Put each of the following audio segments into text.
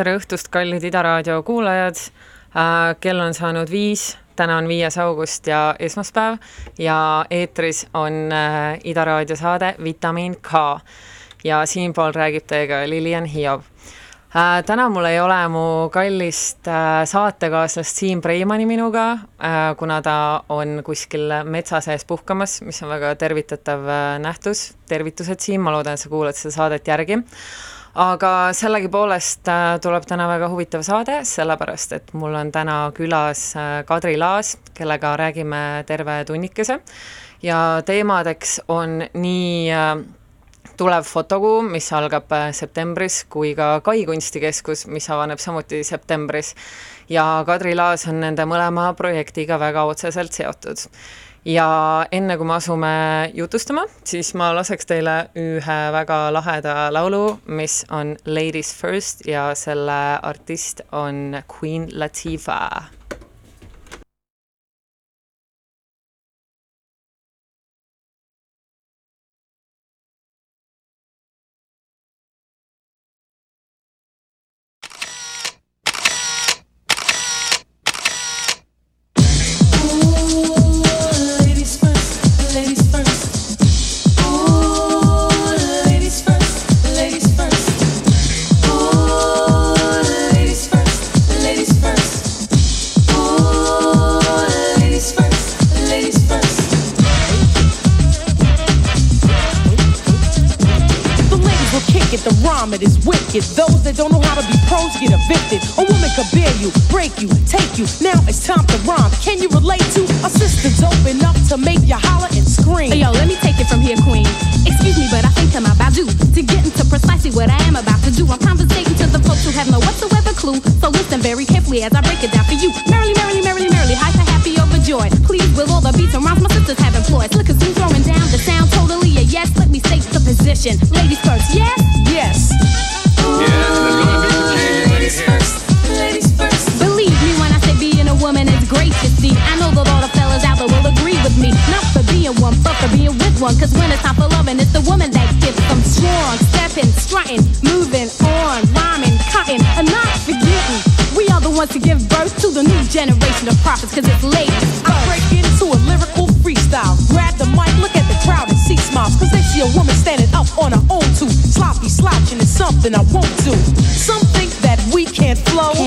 tere õhtust, kallid Ida raadio kuulajad. kell on saanud viis, täna on viies august ja esmaspäev ja eetris on Ida raadio saade Vitamiin K ja siinpool räägib teiega Lilian Hiov äh,. täna mul ei ole mu kallist äh, saatekaaslast Siim Preimani minuga äh,, kuna ta on kuskil metsa sees puhkamas, mis on väga tervitatav äh, nähtus. tervitused, Siim, ma loodan, et sa kuulad seda saadet järgi aga sellegipoolest äh, tuleb täna väga huvitav saade, sellepärast et mul on täna külas äh, Kadri Laas, kellega räägime terve tunnikese ja teemadeks on nii äh, tulev fotokuu, mis algab septembris, kui ka Kai kunstikeskus, mis avaneb samuti septembris. ja Kadri Laas on nende mõlema projektiga väga otseselt seotud. Ja enne, kui me asume jutustama, siis ma laseks teile ühe väga laheda laulu, mis on Ladies First ja selle artist on Queen Latifah you. Now it's time to rhyme. Can you relate to a system dope enough to make you holler and scream? Hey, yo, let me take it from here, Queen. Excuse me, but I think I'm about due to get into precisely what I am about to do. I'm conversating to the folks who have no whatsoever clue. So listen very carefully as I break it down for you. Merrily, merrily, merrily, merrily, high to happy overjoyed. Please, with all the beats and rhymes my sisters have employed. Look, cause we throwing down the sound totally a yes. Let me state the position. Ladies first, yes? Yes. one. Cause when it's time for loving, it's the woman that gets them strong. Stepping, strutting, moving on, rhyming, cutting, and not forgetting. We are the ones to give birth to the new generation of prophets, cause it's late. I break into a lyrical freestyle. Grab the mic, look at the crowd and see smiles. Cause they see a woman standing up on her own two. Sloppy, slouching is something I won't do. Something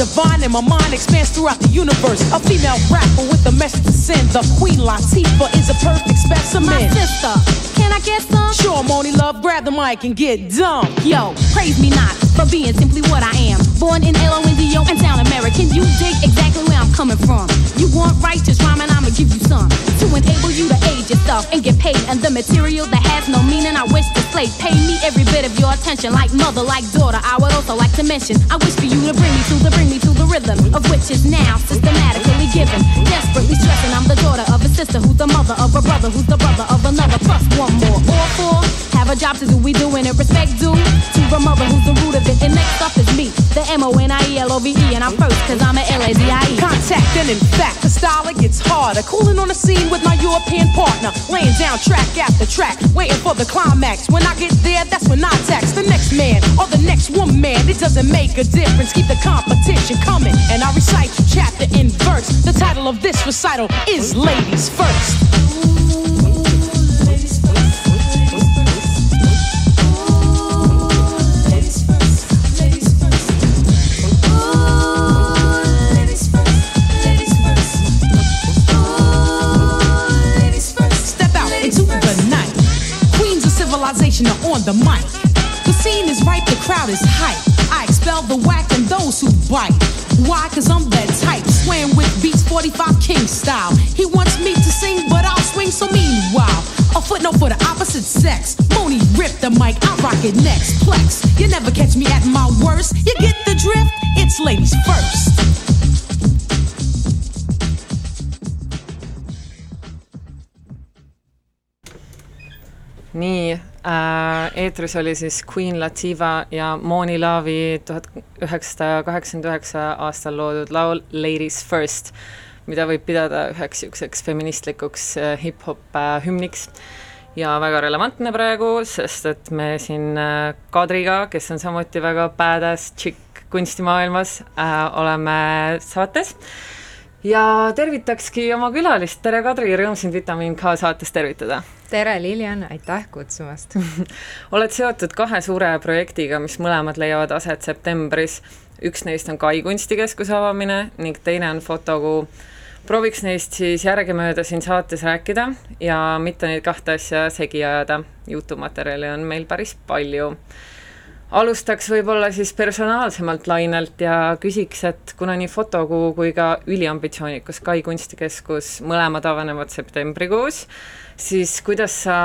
and my mind expands throughout the universe. A female rapper with a message to send. The Queen Latifah is a perfect specimen. My sister, can I get some? Sure, Moni Love, grab the mic and get dumb. Yo, praise me not for being simply what I am. Born in L-O-N-D-O and sound American. You dig exactly where I'm coming from. You want righteous rhyming, I'ma give you some. To enable you to age yourself and get paid. And the material that has no meaning, I wish to slay. Pay me every bit of your attention, like mother, like daughter. I would also like to mention, I wish for you to bring me to the bring me to the rhythm of which is now systematically given. Desperately stressing, I'm the daughter of a sister who's the mother of a brother who's the brother of another. Plus one more. All four have a job to do. We doing it respect due to the mother who's the root of it. And next up is me, the M O N I E L O V E, and I'm first cause I'm a L A Z I E. Contact and in fact, the style it gets harder. Cooling on the scene with my European partner, laying down track after track, waiting for the climax. When I get there, that's when I tax the next man or the next woman. It doesn't make a difference. Keep the competition coming, and I recite chapter in verse. The title of this recital is Ladies First. On the mic. The scene is ripe, the crowd is hype. I expel the whack and those who bite. Why? Cause I'm that type. Swaying with beats 45 King style. He wants me to sing, but I'll swing so meanwhile. A footnote for the opposite sex. Moni rip the mic, I rock it next. Plex, you never catch me at my worst. You get the drift? It's ladies first. nii äh,, eetris oli siis Queen Latifah ja Moni Laavi tuhat üheksasada kaheksakümmend üheksa aastal loodud laul Ladies First, mida võib pidada üheks niisuguseks feministlikuks äh, hip-hop äh, hümniks. Ja väga relevantne praegu, sest et me siin äh, Kadriga, kes on samuti väga badass tšikk kunstimaailmas äh,, oleme saates ja tervitakski oma külalist, tere Kadri, rõõm sind Vitamiin K saates tervitada! tere, Lilian, aitäh kutsumast! oled seotud kahe suure projektiga, mis mõlemad leiavad aset septembris. üks neist on Kai kunstikeskuse avamine ning teine on fotokuu. prooviks neist siis järgemööda siin saates rääkida ja mitte neid kahte asja segi ajada. jutumaterjali on meil päris palju alustaks võib-olla siis personaalsemalt lainelt ja küsiks, et kuna nii fotokuu kui ka üliambitsioonikas Kai kunstikeskus mõlemad avanevad septembrikuus, siis kuidas sa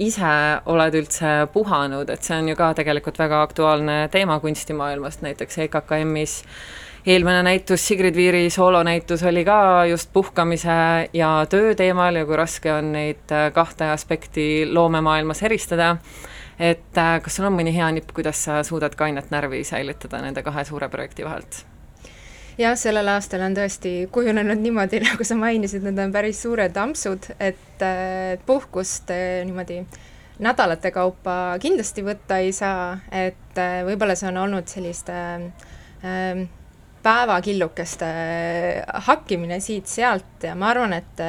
ise oled üldse puhanud, et see on ju ka tegelikult väga aktuaalne teema kunstimaailmast, näiteks EKKM-is eelmine näitus, Sigrid Viiri soolonäitus oli ka just puhkamise ja töö teemal ja kui raske on neid kahte aspekti loomemaailmas eristada, et äh, kas sul on mõni hea nipp, kuidas sa suudad kainet närvi säilitada nende kahe suure projekti vahelt? jah, sellel aastal on tõesti kujunenud niimoodi, nagu sa mainisid, need on päris suured ampsud, et puhkust eh, niimoodi nädalate kaupa kindlasti võtta ei saa, et võib-olla see on olnud selliste äh, päevakillukeste hakkimine siit-sealt ja ma arvan, et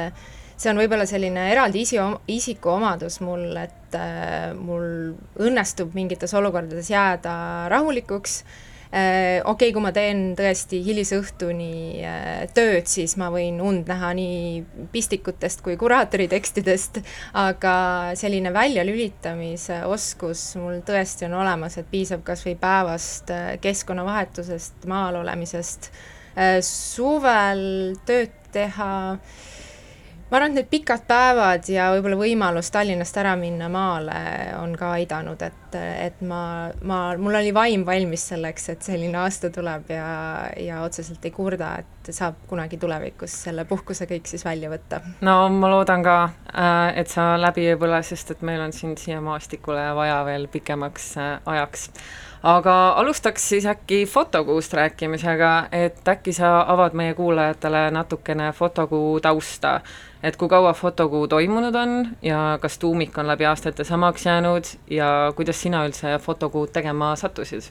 see on võib-olla selline eraldi isi, isiku omadus mul, et äh, mul õnnestub mingites olukordades jääda rahulikuks. Äh,, Äh, okei okay,, kui ma teen tõesti hilisõhtuni äh, tööd, siis ma võin und näha nii pistikutest kui kuraatori tekstidest, aga selline väljalülitamise oskus mul tõesti on olemas, et piisab kas või päevast äh, keskkonnavahetusest, maal olemisest, suvel tööd teha äh, ma arvan, et need pikad päevad ja võib-olla võimalus Tallinnast ära minna maale on ka aidanud, et, et ma, ma, mul oli vaim valmis selleks, et selline aasta tuleb ja, ja otseselt ei kurda, et saab kunagi tulevikus selle puhkuse kõik siis välja võtta. no ma loodan ka, äh, et sa läbi ei põle, sest et meil on sind siia maastikule vaja veel pikemaks äh, ajaks aga alustaks siis äkki fotokuust rääkimisega, et äkki sa avad meie kuulajatele natukene fotokuu tausta. et kui kaua fotokuu toimunud on ja kas tuumik on läbi aastate samaks jäänud ja kuidas sina üldse fotokuud tegema sattusid?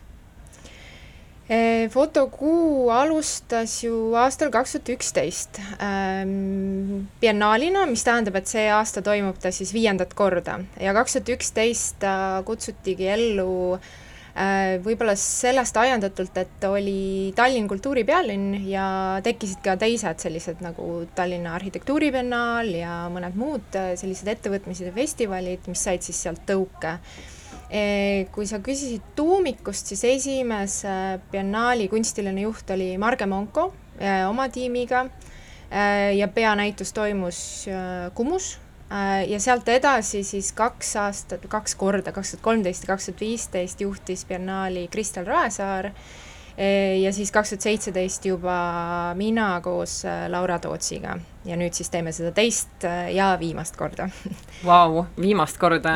fotokuu alustas ju aastal kaks tuhat üksteist ähm, biennaalina, mis tähendab, et see aasta toimub ta siis viiendat korda ja kaks tuhat üksteist kutsutigi ellu äh, Äh, võib-olla sellest ajendatult, et oli Tallinn kultuuripealinn ja tekkisid ka teised sellised nagu Tallinna arhitektuuribiennaal ja mõned muud äh, sellised ettevõtmised ja festivalid, mis said siis sealt tõuke. Äh, kui sa küsisid tuumikust, siis esimese biennaali kunstiline juht oli Marge Monko oma tiimiga ja peanäitus toimus Kumus Äh, ja sealt edasi siis kaks aastat, kaks korda, kaks tuhat kolmteist ja kaks tuhat viisteist juhtis biennaali Kristel Raesaar äh, ja siis kaks tuhat seitseteist juba mina koos äh, Laura Tootsiga ja nüüd siis teeme seda teist ja viimast korda. Vau, viimast korda?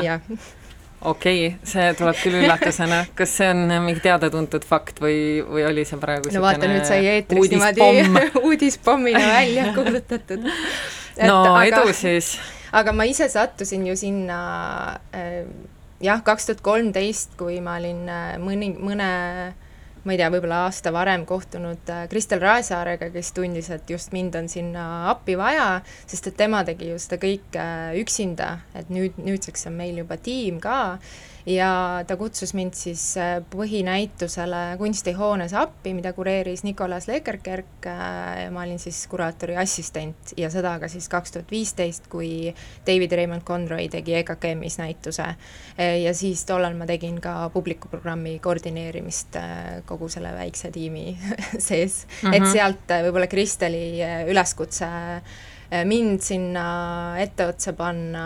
okei okay,, see tuleb küll üllatusena, kas see on mingi teada-tuntud fakt või, või oli see praegu no vaata, nüüd sai eetris niimoodi uudispommina välja kuulutatud. no aga... edu siis aga ma ise sattusin ju sinna äh, jah, kaks tuhat kolmteist, kui ma olin äh, mõni, mõne ma ei tea, võib-olla aasta varem kohtunud äh, Kristel Raesaarega, kes tundis, et just mind on sinna appi vaja, sest et tema tegi ju seda kõike üksinda, et nüüd, nüüdseks on meil juba tiim ka ja ta kutsus mind siis äh, põhinäitusele kunstihoones appi, mida kureeris Nicolas Lekerkerk äh, ja ma olin siis kuraatori assistent ja seda ka siis kaks tuhat viisteist, kui David Raymond Conroy tegi EKKM-is näituse. Äh, ja siis tollal ma tegin ka publikuprogrammi koordineerimist kogu selle väikse tiimi sees mm, -hmm. et sealt võib-olla Kristeli üleskutse mind sinna etteotsa panna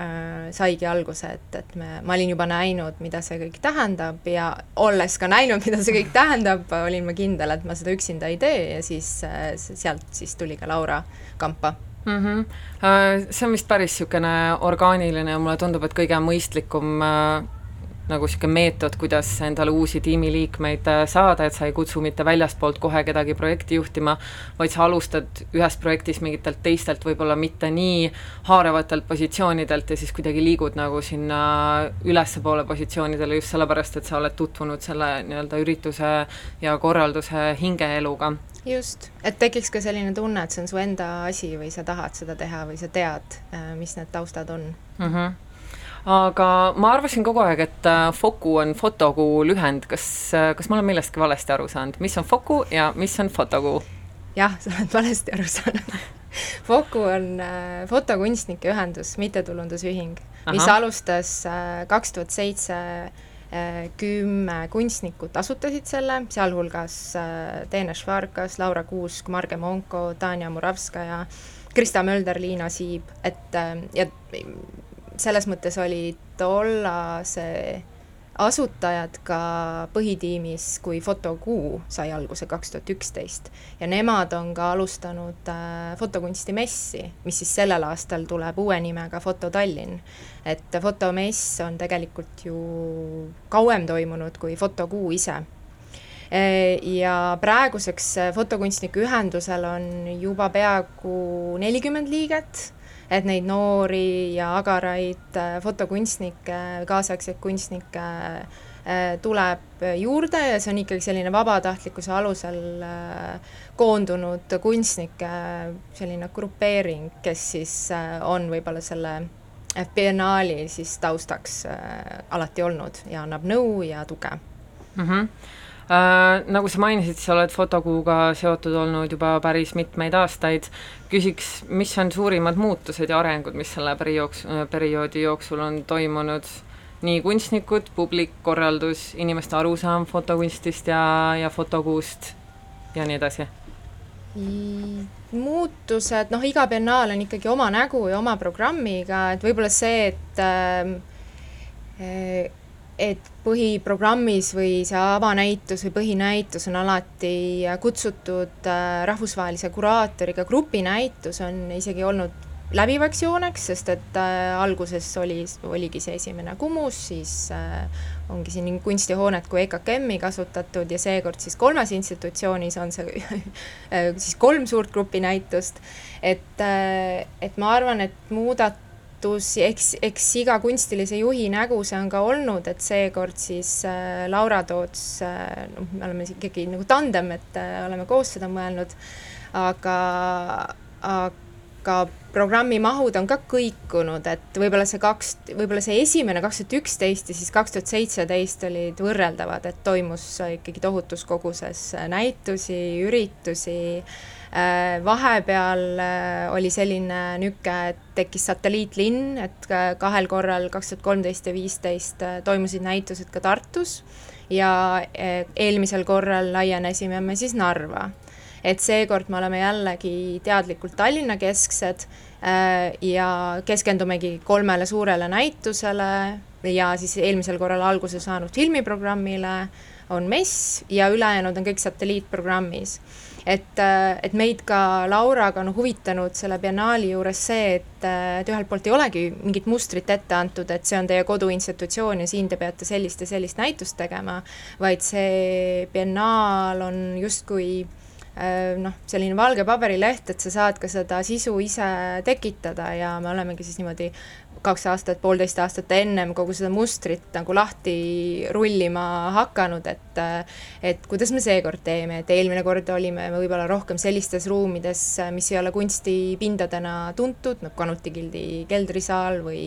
äh, saigi alguse, et, et me, ma olin juba näinud, mida see kõik tähendab ja olles ka näinud, mida see kõik tähendab, olin ma kindel, et ma seda üksinda ei tee ja siis äh, sealt siis tuli ka Laura kampa mm. -hmm. See on vist päris niisugune orgaaniline ja mulle tundub, et kõige mõistlikum äh, nagu niisugune meetod, kuidas endale uusi tiimiliikmeid äh, saada, et sa ei kutsu mitte väljastpoolt kohe kedagi projekti juhtima, vaid sa alustad ühest projektist mingitelt teistelt, võib-olla mitte nii haaravatelt positsioonidelt ja siis kuidagi liigud nagu sinna ülespoole positsioonidele just sellepärast, et sa oled tutvunud selle nii-öelda ürituse ja korralduse hingeeluga. Just, et tekiks ka selline tunne, et see on su enda asi või sa tahad seda teha või sa tead, äh, mis need taustad on. Mm. -hmm aga ma arvasin kogu aeg, et äh, Foku on fotokuu lühend, kas, äh, kas ma olen millestki valesti aru saanud, mis on Foku ja mis on fotokuu? jah, sa oled valesti aru saanud. Foku on äh, fotokunstnike ühendus, mittetulundusühing, mis alustas kaks tuhat seitse kümme kunstnikut asutasid selle, sealhulgas Teene Švarkas, Laura Kuusk, Marge Monko, Tanja Muravskaja, Krista Mölder, Liina Siib, et ja selles mõttes oli tollase asutajad ka põhitiimis, kui Fotokuu sai alguse kaks tuhat üksteist. Ja nemad on ka alustanud äh, fotokunstimessi, mis siis sellel aastal tuleb uue nimega Foto Tallinn. et fotomess on tegelikult ju kauem toimunud kui Fotokuu ise. E, ja praeguseks fotokunstnike ühendusel on juba peaaegu nelikümmend liiget et neid noori ja agaraid äh, fotokunstnikke, kaasaegseid kunstnikke äh, tuleb juurde ja see on ikkagi selline vabatahtlikkuse alusel äh, koondunud kunstnike selline grupeering, kes siis on võib-olla selle biennaali siis taustaks alati olnud ja annab nõu ja tuge mm. -hmm Äh, nagu sa mainisid, sa oled fotokuuga seotud olnud juba päris mitmeid aastaid, küsiks, mis on suurimad muutused ja arengud, mis selle periood, perioodi jooksul on toimunud, nii kunstnikud, publik, korraldus, inimeste arusaam fotokunstist ja, ja fotokuust ja nii edasi? muutused, noh, iga biennaal on ikkagi oma nägu ja oma programmiga, et võib-olla see, et äh, et põhiprogrammis või see avanäitus või põhinäitus on alati kutsutud äh, rahvusvahelise kuraatoriga grupinäitus, on isegi olnud läbivaks jooneks, sest et äh, alguses oli, oligi see esimene Kumus, siis äh, ongi siin nii kunstihoonet kui EKKM-i kasutatud ja seekord siis kolmes institutsioonis on see siis kolm suurt grupinäitust. et, et ma arvan, et muudat-, muutusi, eks, eks iga kunstilise juhi nägu see on ka olnud, et seekord siis äh, Laura Toots äh,, noh, me oleme ikkagi nagu tandem, et äh, oleme koos seda mõelnud, aga, aga programmi mahud on ka kõikunud, et võib-olla see kaks, võib-olla see esimene kaks tuhat üksteist ja siis kaks tuhat seitseteist olid võrreldavad, et toimus ikkagi tohutus koguses näitusi, üritusi äh,, Äh, vahepeal äh, oli selline nüke, et tekkis satelliitlinn, et kahel korral, kaks tuhat kolmteist ja viisteist, äh, toimusid näitused ka Tartus ja eelmisel korral laienesime me siis Narva. et seekord me oleme jällegi teadlikult Tallinna-kesksed ja keskendumegi kolmele suurele näitusele ja siis eelmisel korral alguse saanud filmiprogrammile on mess ja ülejäänud on kõik satelliitprogrammis et, äh, et meid ka Lauraga on huvitanud selle biennaali juures see, et, äh, et ühelt poolt ei olegi mingit mustrit ette antud, et see on teie koduinstitutsioon ja siin te peate sellist ja sellist näitust tegema, vaid see biennaal on justkui äh, noh, selline valge paberileht, et sa saad ka seda sisu ise tekitada ja me olemegi siis niimoodi kaks aastat, poolteist aastat ennem kogu seda mustrit nagu lahti rullima hakanud, et et kuidas me seekord teeme, et eelmine kord olime võib-olla rohkem sellistes ruumides, mis ei ole kunstipindadena tuntud, noh, Kanuti gildi keldrisaal või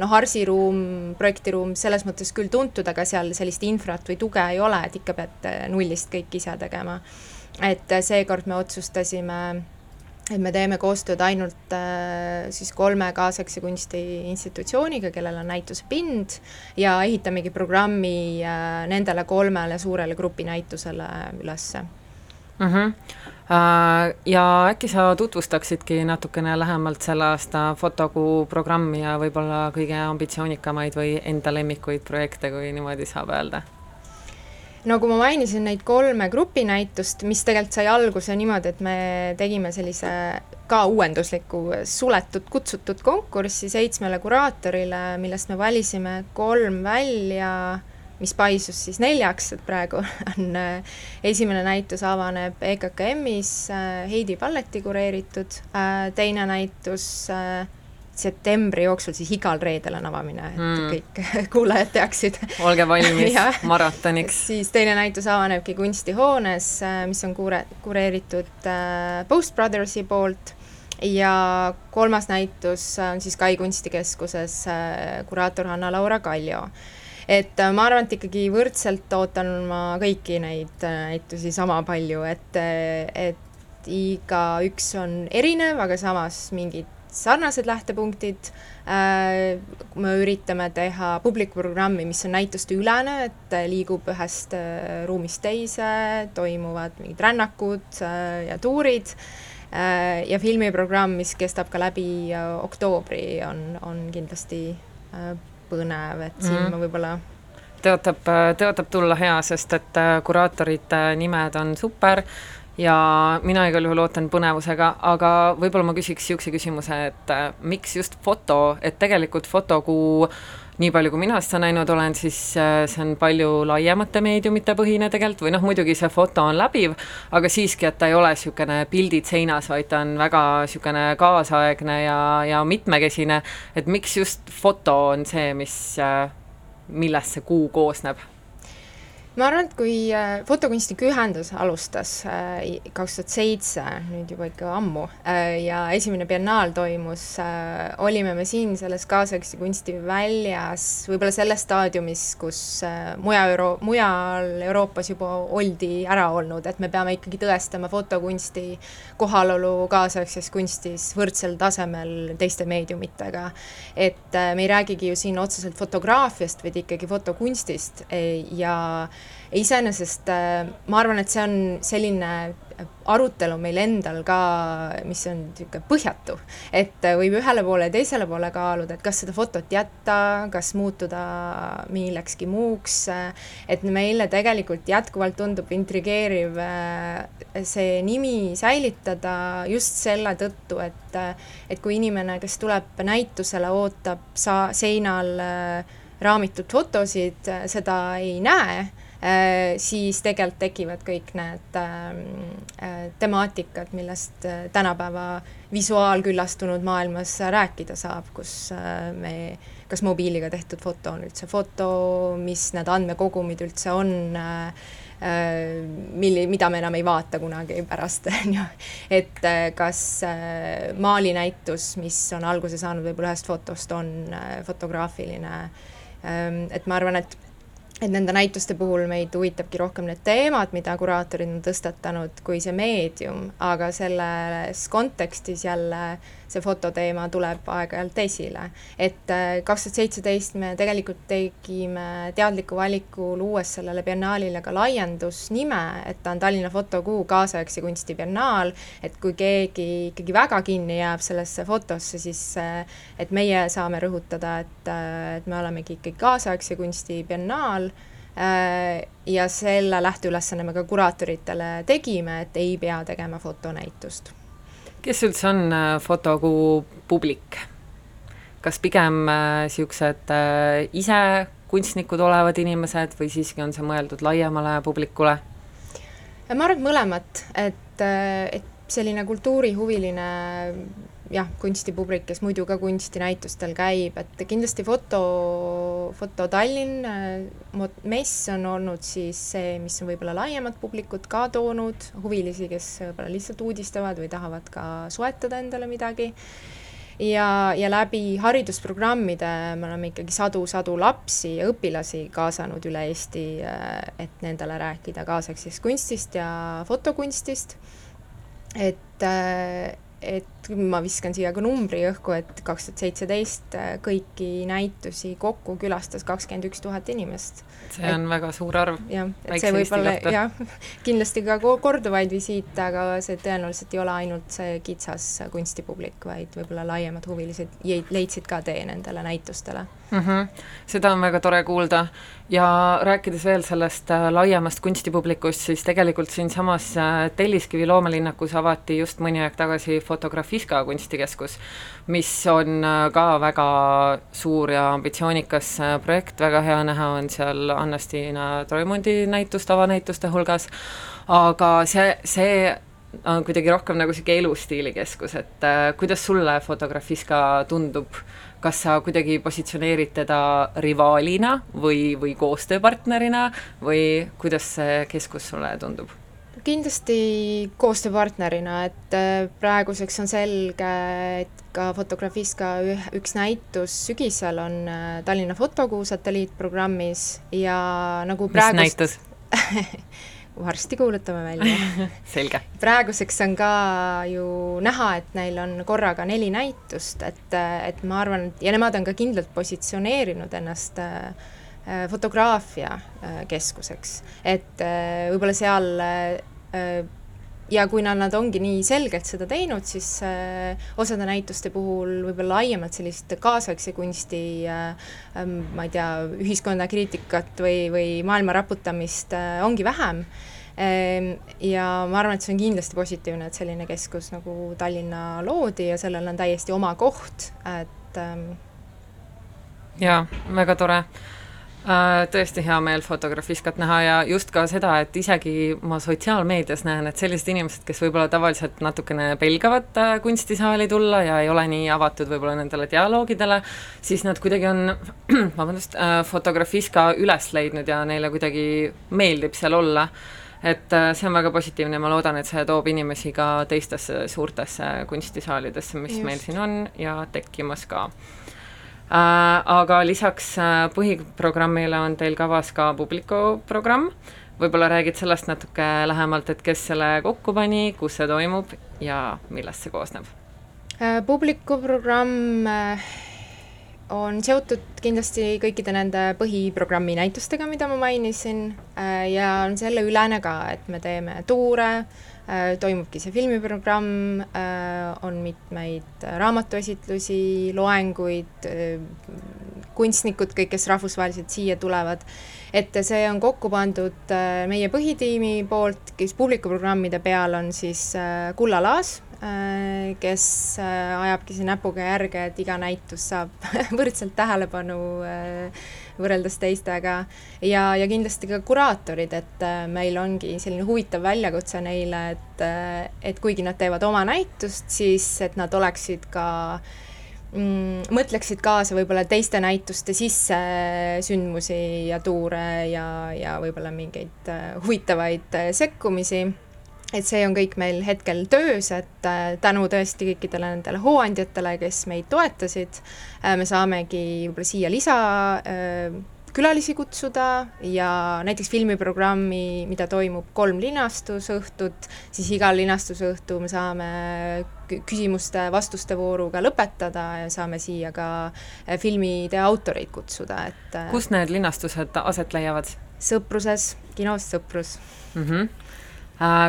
noh, Harsi ruum, projektiruum, selles mõttes küll tuntud, aga seal sellist infrat või tuge ei ole, et ikka pead nullist kõik ise tegema. et seekord me otsustasime et me teeme koostööd ainult äh, siis kolme kaasaegse kunsti institutsiooniga, kellel on näituse pind ja ehitamegi programmi äh, nendele kolmele suurele grupinäitusele ülesse mm. -hmm. Ja äkki sa tutvustaksidki natukene lähemalt selle aasta fotokuu programmi ja võib-olla kõige ambitsioonikamaid või enda lemmikuid projekte, kui niimoodi saab öelda? Kui ma mainisin neid kolme grupinäitust, mis tegelikult sai alguse niimoodi, et me tegime sellise ka uuendusliku suletud kutsutud konkurssi seitsmele kuraatorile, millest me valisime kolm välja mis paisus siis neljaks, et praegu on äh, esimene näitus avaneb EKKM-is äh, Heidi Palleti kureeritud, äh, teine näitus septembri jooksul siis igal reedel on avamine, et mm. kõik kuulajad teaksid. olge valmis maratoniks. siis teine näitus avanebki kunstihoones, mis on kure-, kureeritud Post Brothersi poolt ja kolmas näitus on siis Kai kunstikeskuses kuraator Hanna-Laura Kaljo et äh, ma arvan, et ikkagi võrdselt ootan ma kõiki neid äh, näitusi sama palju, et, äh, et igaüks on erinev, aga samas mingid sarnased lähtepunktid äh,. me üritame teha publikuprogrammi, mis on näituste ülene, et liigub ühest äh, ruumist teise, toimuvad mingid rännakud äh, ja tuurid ja filmiprogramm, mis kestab ka läbi oktoobri, on, on kindlasti põnev, et siin mm -hmm. ma võib-olla tõotab, tõotab tulla hea, sest et kuraatorite nimed on super ja mina igal juhul ootan põnevusega, aga võib-olla ma küsiks niisuguse küsimuse, et äh, miks just foto, et tegelikult fotokuu nii palju, kui mina seda näinud olen, siis äh, see on palju laiemate meediumite põhine tegelikult või noh, muidugi see foto on läbiv, aga siiski, et ta ei ole niisugune pildid seinas, vaid ta on väga niisugune kaasaegne ja, ja mitmekesine, et miks just foto on see, mis äh, millest see kuu koosneb ma arvan, et kui äh, Fotokunstnike Ühendus alustas äh, kaks tuhat seitse, nüüd juba ikka ammu, äh, ja esimene biennaal toimus, olime me siin selles kaasaegse kunsti väljas võib-olla selles staadiumis, kus mujal Euro-, mujal Euroopas juba oldi ära olnud, et me peame ikkagi tõestama fotokunsti kohalolu kaasaegses kunstis võrdsel tasemel teiste meediumitega. et me ei räägigi ju siin otseselt fotograafiast, vaid ikkagi fotokunstist ja iseenesest äh, ma arvan, et see on selline arutelu meil endal ka, mis on niisugune põhjatu, et äh, võib ühele poole ja teisele poole kaaluda, et kas seda fotot jätta, kas muutuda millekski muuks, et meile tegelikult jätkuvalt tundub intrigeeriv äh, see nimi säilitada just selle tõttu, et et kui inimene, kes tuleb näitusele, ootab sa-, seinal raamitud fotosid, seda ei näe siis tegelikult tekivad kõik need ähm, äh, temaatikad, millest äh, tänapäeva visuaalküllastunud maailmas rääkida saab, kus me, kas mobiiliga tehtud foto on üldse foto, mis need andmekogumid üldse on milli-, mida me enam ei vaata kunagi pärast, on ju. et kas maalinäitus, mis on alguse saanud võib-olla ühest fotost, on fotograafiline. Ähm, et ma arvan, et et nende näituste puhul meid huvitabki rohkem need teemad, mida kuraatorid on tõstatanud, kui see meedium, aga selles kontekstis jälle see fototeema tuleb aeg-ajalt esile. et äh, kaks tuhat seitseteist me tegelikult tegime teadliku valiku, luues sellele biennaalile ka laiendusnime, et ta on Tallinna fotokuu kaasaegse kunsti biennaal, et kui keegi ikkagi väga kinni jääb sellesse fotosse, siis äh, et meie saame rõhutada, et, äh, et me olemegi ikkagi kaasaegse kunsti biennaal ja selle lähteülesanne me ka kuraatoritele tegime, et ei pea tegema fotonäitust kes üldse on äh, fotokuu publik? kas pigem niisugused äh, äh, ise kunstnikud olevad inimesed või siiski on see mõeldud laiemale publikule? ma arvan, et mõlemat, et, et selline kultuurihuviline jah, kunstipublik, kes muidu ka kunstinäitustel käib, et kindlasti foto, Foto Tallinn mess on olnud siis see, mis on võib-olla laiemat publikut ka toonud, huvilisi, kes võib-olla lihtsalt uudistavad või tahavad ka soetada endale midagi ja, ja läbi haridusprogrammide me oleme ikkagi sadu-sadu lapsi ja õpilasi kaasanud üle Eesti, et nendele rääkida kaasaegsest kunstist ja fotokunstist. et et ma viskan siia ka numbri õhku, et kaks tuhat seitseteist kõiki näitusi kokku külastas kakskümmend üks tuhat inimest. see on et, väga suur arv. jah, et see võib olla jah, kindlasti ka korduvaid visiite, aga see tõenäoliselt ei ole ainult see kitsas kunstipublik, vaid võib-olla laiemad huvilised leidsid ka tee nendele näitustele mm. -hmm. seda on väga tore kuulda ja rääkides veel sellest äh, laiemast kunstipublikust, siis tegelikult siinsamas äh, Telliskivi loomelinnakus avati just mõni aeg tagasi Fotografiska kunstikeskus, mis on äh, ka väga suur ja ambitsioonikas projekt, väga hea näha on seal Anna-Stiina Troimundi näitust avanäituste hulgas, aga see, see on kuidagi rohkem nagu niisugune elustiilikeskus, et äh, kuidas sulle Fotografiska tundub, kas sa kuidagi positsioneerid teda rivaalina või, või koostööpartnerina või kuidas see keskus sulle tundub? kindlasti koostööpartnerina, et äh, praeguseks on selge, et ka Fotografiska üks näitus sügisel on äh, Tallinna Fotokuu satelliitprogrammis ja nagu praegust mis näitus varsti kuulutame välja selge. praeguseks on ka ju näha, et neil on korraga neli näitust, et, et ma arvan, ja nemad on ka kindlalt positsioneerinud ennast äh, fotograafia äh, keskuseks, et äh, võib-olla seal ja kui nad, ongi nii selgelt seda teinud, siis äh, osade näituste puhul võib-olla laiemalt sellist kaasaegse kunsti äh, ähm, ma ei tea, ühiskonna kriitikat või, või maailma raputamist äh, ongi vähem ähm,. ja ma arvan, et see on kindlasti positiivne, et selline keskus nagu Tallinna loodi ja sellel on täiesti oma koht, et ähm, jaa, väga tore tõesti hea meel Fotografiskat näha ja just ka seda, et isegi ma sotsiaalmeedias näen, et sellised inimesed, kes võib-olla tavaliselt natukene pelgavad äh, kunstisaali tulla ja ei ole nii avatud võib-olla nendele dialoogidele, siis nad kuidagi on, vabandust, äh, Fotografiska üles leidnud ja neile kuidagi meeldib seal olla et see on väga positiivne ja ma loodan, et see toob inimesi ka teistesse suurtesse kunstisaalidesse, mis Just. meil siin on ja tekkimas ka Äh, aga lisaks äh, põhiprogrammile on teil kavas ka Publiku programm, võib-olla räägid sellest natuke lähemalt, et kes selle kokku pani, kus see toimub ja millest see koosneb? Äh, Publiku programm on seotud kindlasti kõikide nende põhiprogrammi näitustega, mida ma mainisin ja on selle ülene ka, et me teeme tuure, Äh, toimubki see filmiprogramm, äh, on mitmeid raamatuesitlusi, loenguid, äh, kunstnikud, kõik, kes rahvusvaheliselt siia tulevad, et see on kokku pandud meie põhitiimi poolt, kes publikuprogrammide peal on siis Kulla Laas, kes ajabki siin näpuga järge, et iga näitus saab võrdselt tähelepanu äh, võrreldes teistega. Ja, ja kindlasti ka kuraatorid, et äh, meil ongi selline huvitav väljakutse neile, et, äh, et kuigi nad teevad oma näitust, siis et nad oleksid ka mm, mõtleksid kaasa võib-olla teiste näituste sisse sündmusi ja tuure ja, ja võib-olla mingeid äh, huvitavaid sekkumisi et see on kõik meil hetkel töös, et äh, tänu tõesti kõikidele nendele hooandjatele, kes meid toetasid äh,, me saamegi võib-olla siia lisa äh, külalisi kutsuda ja näiteks filmiprogrammi, mida toimub kolm linastusõhtut, siis igal linastusõhtu me saame küsimuste-vastuste vooruga lõpetada ja saame siia ka filmide autoreid kutsuda, et kus need linastused aset leiavad? Sõpruses, kinos Sõprus mm. -hmm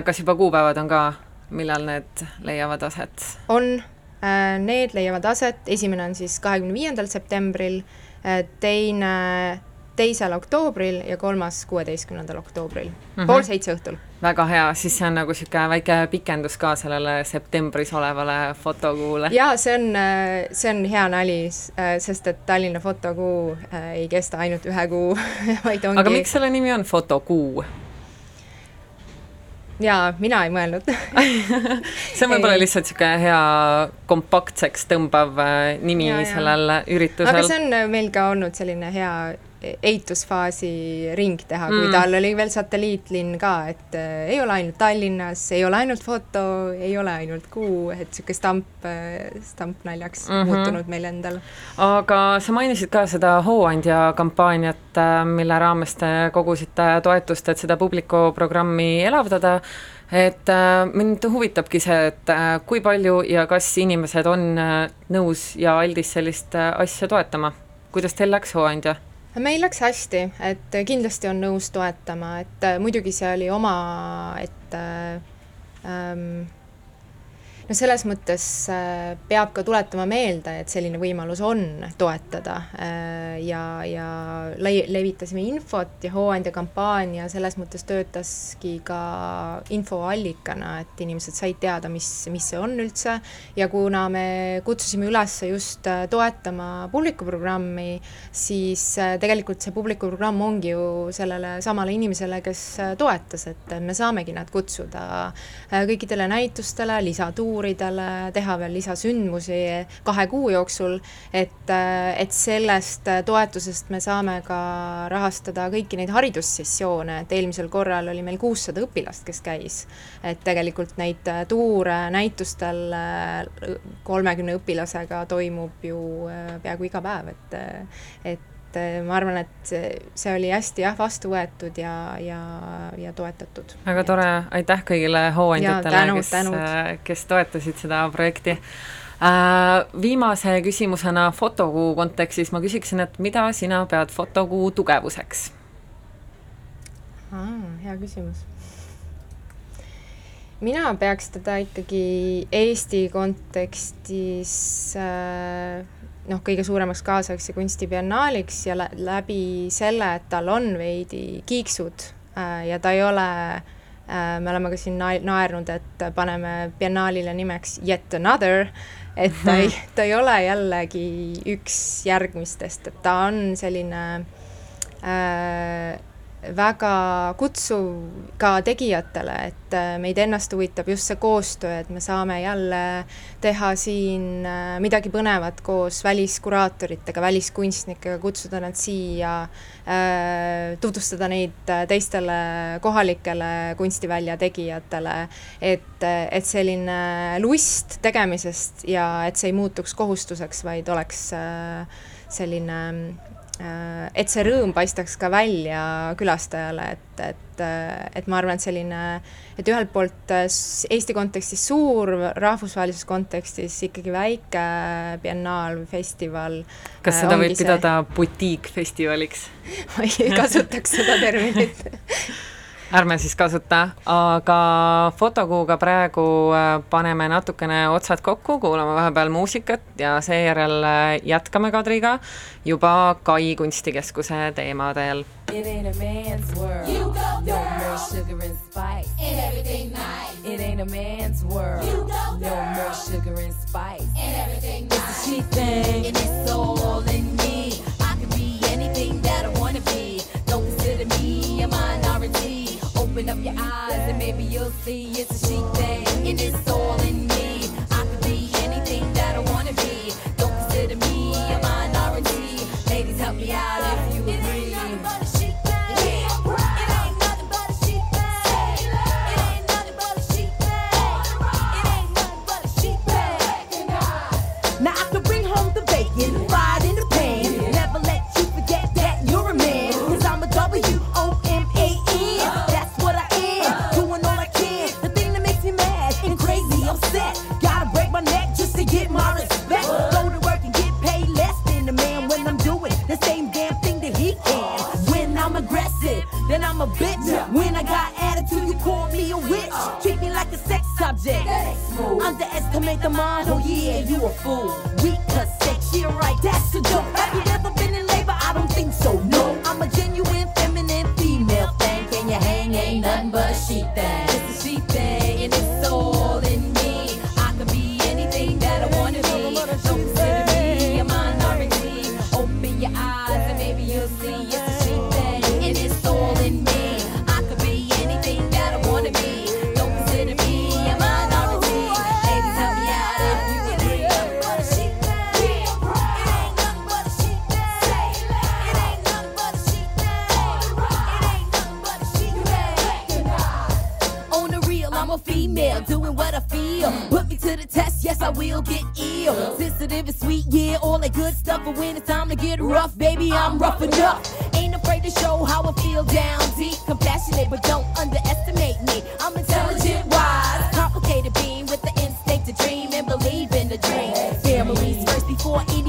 kas juba kuupäevad on ka, millal need leiavad aset? on, äh, need leiavad aset, esimene on siis kahekümne viiendal septembril, äh, teine teisel oktoobril ja kolmas kuueteistkümnendal oktoobril mm, -hmm. pool seitse õhtul. väga hea, siis see on nagu niisugune väike pikendus ka sellele septembris olevale fotokuule. jaa, see on, see on hea nali, sest et Tallinna fotokuu ei kesta ainult ühe kuu vaid ongi aga miks selle nimi on fotokuu? Jaa, mina ei mõelnud. See on võib-olla lihtsalt niisugune hea kompaktseks tõmbav äh, nimi ja, sellel üritusel. aga see on meil ka olnud selline hea ehitusfaasi ring teha, kui mm. tal oli veel satelliitlinn ka, et äh, ei ole ainult Tallinnas, ei ole ainult foto, ei ole ainult kuu, et niisugune stamp äh,, stampnaljaks mm -hmm. muutunud meil endal. aga sa mainisid ka seda hooandja kampaaniat äh,, mille raames te kogusite toetust, et seda publiku programmi elavdada et äh, mind huvitabki see, et äh, kui palju ja kas inimesed on äh, nõus ja aldis sellist äh, asja toetama. kuidas teil läks, Hooandja? Meil läks hästi, et kindlasti on nõus toetama, et äh, muidugi see oli oma, et äh, ähm, no selles mõttes äh, peab ka tuletama meelde, et selline võimalus on toetada äh, ja, ja le levitasime infot ja Hooandja kampaania selles mõttes töötaski ka infoallikana, et inimesed said teada, mis, mis see on üldse. Ja kuna me kutsusime üles just äh, toetama publikuprogrammi, siis tegelikult see publikuprogramm ongi ju sellele samale inimesele, kes toetas, et me saamegi nad kutsuda kõikidele näitustele, lisatuuridele, tuuridele, teha veel lisasündmusi kahe kuu jooksul, et, et sellest toetusest me saame ka rahastada kõiki neid haridussessioone, et eelmisel korral oli meil kuussada õpilast, kes käis. et tegelikult neid tuure näitustel kolmekümne õpilasega toimub ju peaaegu iga päev, et, et et ma arvan, et see oli hästi jah, vastu võetud ja, ja, ja toetatud. väga tore, aitäh kõigile hooandjatele, kes, kes toetasid seda projekti äh, Viimase küsimusena fotokuu kontekstis ma küsiksin, et mida sina pead fotokuu tugevuseks? hea küsimus mina peaks teda ikkagi Eesti kontekstis äh, noh, kõige suuremaks kaasaegse kunstibiennaaliks ja läbi selle, et tal on veidi kiiksud äh, ja ta ei ole äh,, me oleme ka siin naernud, et paneme biennaalile nimeks Yet Another, et ta ei, ta ei ole jällegi üks järgmistest, et ta on selline äh, väga kutsuv ka tegijatele, et äh, meid ennast huvitab just see koostöö, et me saame jälle teha siin äh, midagi põnevat koos väliskuraatoritega, väliskunstnikega, kutsuda nad siia, äh, tutvustada neid teistele kohalikele kunstivälja tegijatele, et, et selline lust tegemisest ja et see ei muutuks kohustuseks, vaid oleks selline et see rõõm paistaks ka välja külastajale, et, et, äh, et ma arvan, et selline, et ühelt poolt äh, Eesti kontekstis suur, rahvusvahelises kontekstis ikkagi väike biennaal või festival. kas seda võib pidada see... butiikfestivaliks ma ei kasutaks seda terminit ärme siis kasuta, aga fotokuuga praegu äh, paneme natukene otsad kokku, kuulame vahepeal muusikat ja seejärel äh, jätkame Kadriga juba Kai kunstikeskuse teemadel. It ain't a man's world. You go, no more sugar and spice. And everything nice. It ain't a man's world. You go, no more sugar and spice. And everything nice. It's a she thing. all that good stuff, but when it's time to get rough, baby, I'm rough enough. Ain't afraid to show how I feel down deep, compassionate, but don't underestimate me. I'm intelligent, wise, complicated being with the instinct to dream and believe in the dream. Families first before eating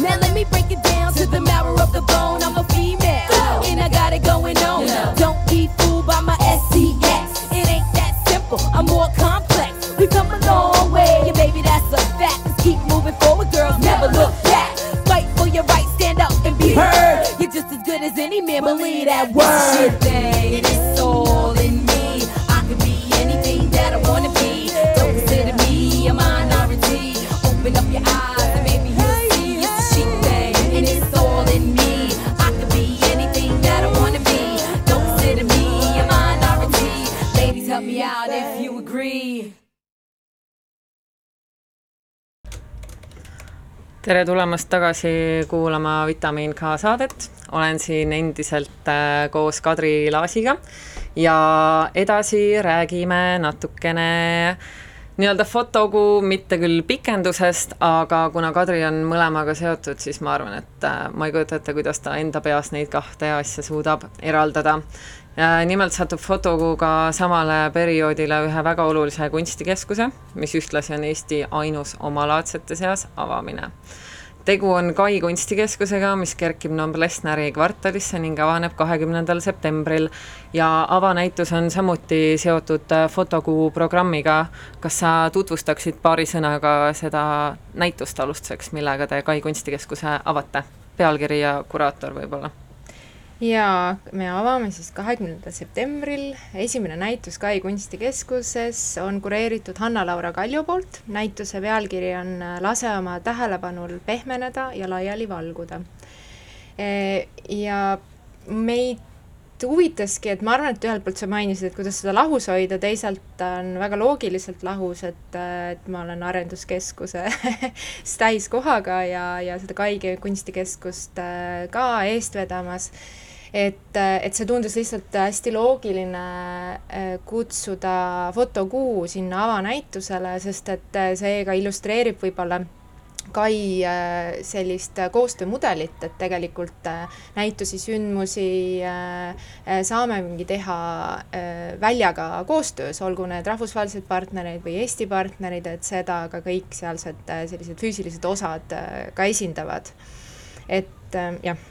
Now let me break it down to the marrow of the bone. I'm a female, and I got it going on. Don't be fooled by my SCX. It ain't that simple. I'm more complex. We've come a long way, yeah, baby, that's a fact. Let's keep moving forward, girls. Never look back. Fight for your rights, stand up and be heard. You're just as good as any man. Believe that word. Tere tulemast tagasi kuulama Vitamiin K saadet, olen siin endiselt äh, koos Kadri Laasiga ja edasi räägime natukene nii-öelda fotokuu, mitte küll pikendusest, aga kuna Kadri on mõlemaga seotud, siis ma arvan, et äh, ma ei kujuta ette, kuidas ta enda peas neid kahte asja suudab eraldada. Nimelt satub fotokuuga samale perioodile ühe väga olulise kunstikeskuse, mis ühtlasi on Eesti ainus omalaadsete seas avamine tegu on Kai kunstikeskusega, mis kerkib Noblessneri kvartalisse ning avaneb kahekümnendal septembril ja avanäitus on samuti seotud fotokuu programmiga. kas sa tutvustaksid paari sõnaga seda näitust alustuseks, millega te Kai kunstikeskuse avate? pealkiri ja kuraator võib-olla ja me avame siis kahekümnendal septembril, esimene näitus Kai kunstikeskuses on kureeritud Hanna-Laura Kalju poolt, näituse pealkiri on Lase oma tähelepanul pehmeneda ja laiali valguda. Ja meid huvitaski, et ma arvan, et ühelt poolt sa mainisid, et kuidas seda lahus hoida, teisalt on väga loogiliselt lahus, et, et ma olen arenduskeskuse täiskohaga ja, ja seda Kaige kunstikeskust äh, ka eest vedamas et, et see tundus lihtsalt hästi loogiline äh, kutsuda fotokuu sinna avanäitusele, sest et äh, see ka illustreerib võib-olla Kai sellist koostöömudelit, et tegelikult näitusi, sündmusi saamegi teha väljaga koostöös, olgu need rahvusvahelised partnerid või Eesti partnerid, et seda ka kõik sealsed sellised füüsilised osad ka esindavad. et jah Äh,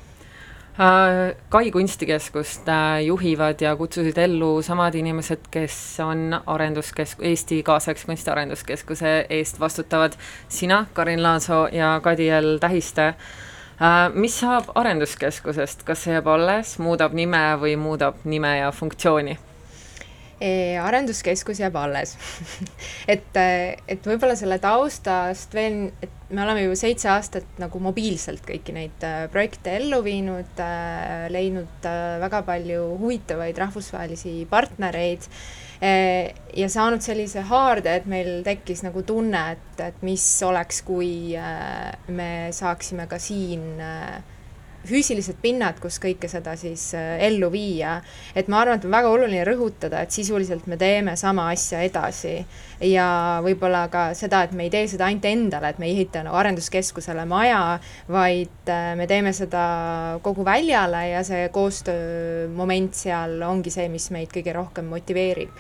Kai kunstikeskust äh, juhivad ja kutsusid ellu samad inimesed, kes on arenduskesk-, Eesti kaasaegse kunsti arenduskeskuse eest vastutavad. sina, Karin Laasoo ja Kadiel Tähiste. Äh, mis saab arenduskeskusest, kas see jääb alles, muudab nime või muudab nime ja funktsiooni? Arenduskeskus jääb alles. Et, et võib-olla selle taustast veel, et me oleme ju seitse aastat nagu mobiilselt kõiki neid äh, projekte ellu viinud äh,, leidnud äh, väga palju huvitavaid rahvusvahelisi partnereid äh, ja saanud sellise haarde, et meil tekkis nagu tunne, et, et mis oleks, kui äh, me saaksime ka siin äh, füüsilised pinnad, kus kõike seda siis äh, ellu viia. et ma arvan, et on väga oluline rõhutada, et sisuliselt me teeme sama asja edasi ja võib-olla ka seda, et me ei tee seda ainult endale, et me ei ehita nagu arenduskeskusele maja, vaid äh, me teeme seda kogu väljale ja see koostöömoment seal ongi see, mis meid kõige rohkem motiveerib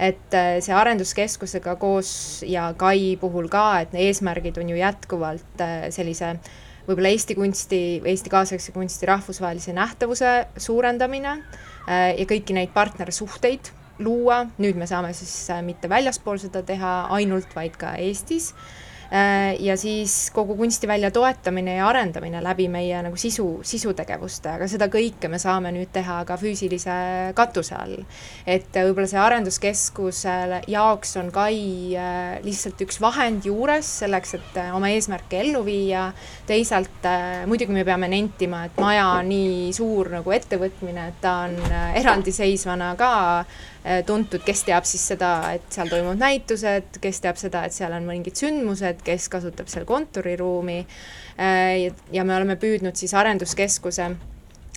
et äh, see arenduskeskusega koos ja Kai puhul ka, et eesmärgid on ju jätkuvalt sellise võib-olla Eesti kunsti, Eesti kaasaegse kunsti rahvusvahelise nähtavuse suurendamine äh, ja kõiki neid partnersuhteid luua, nüüd me saame siis äh, mitte väljaspool seda teha ainult, vaid ka Eestis ja siis kogu kunstivälja toetamine ja arendamine läbi meie nagu sisu, sisutegevuste, aga seda kõike me saame nüüd teha ka füüsilise katuse all. et võib-olla see arenduskeskuse jaoks on Kai äh, lihtsalt üks vahend juures selleks, et äh, oma eesmärke ellu viia, teisalt muidugi me peame nentima, et maja on nii suur nagu ettevõtmine, et ta on eraldiseisvana ka Äh, tuntud, kes teab siis seda, et seal toimuvad näitused, kes teab seda, et seal on mingid sündmused, kes kasutab seal kontoriruumi. Äh, ja me oleme püüdnud siis arenduskeskuse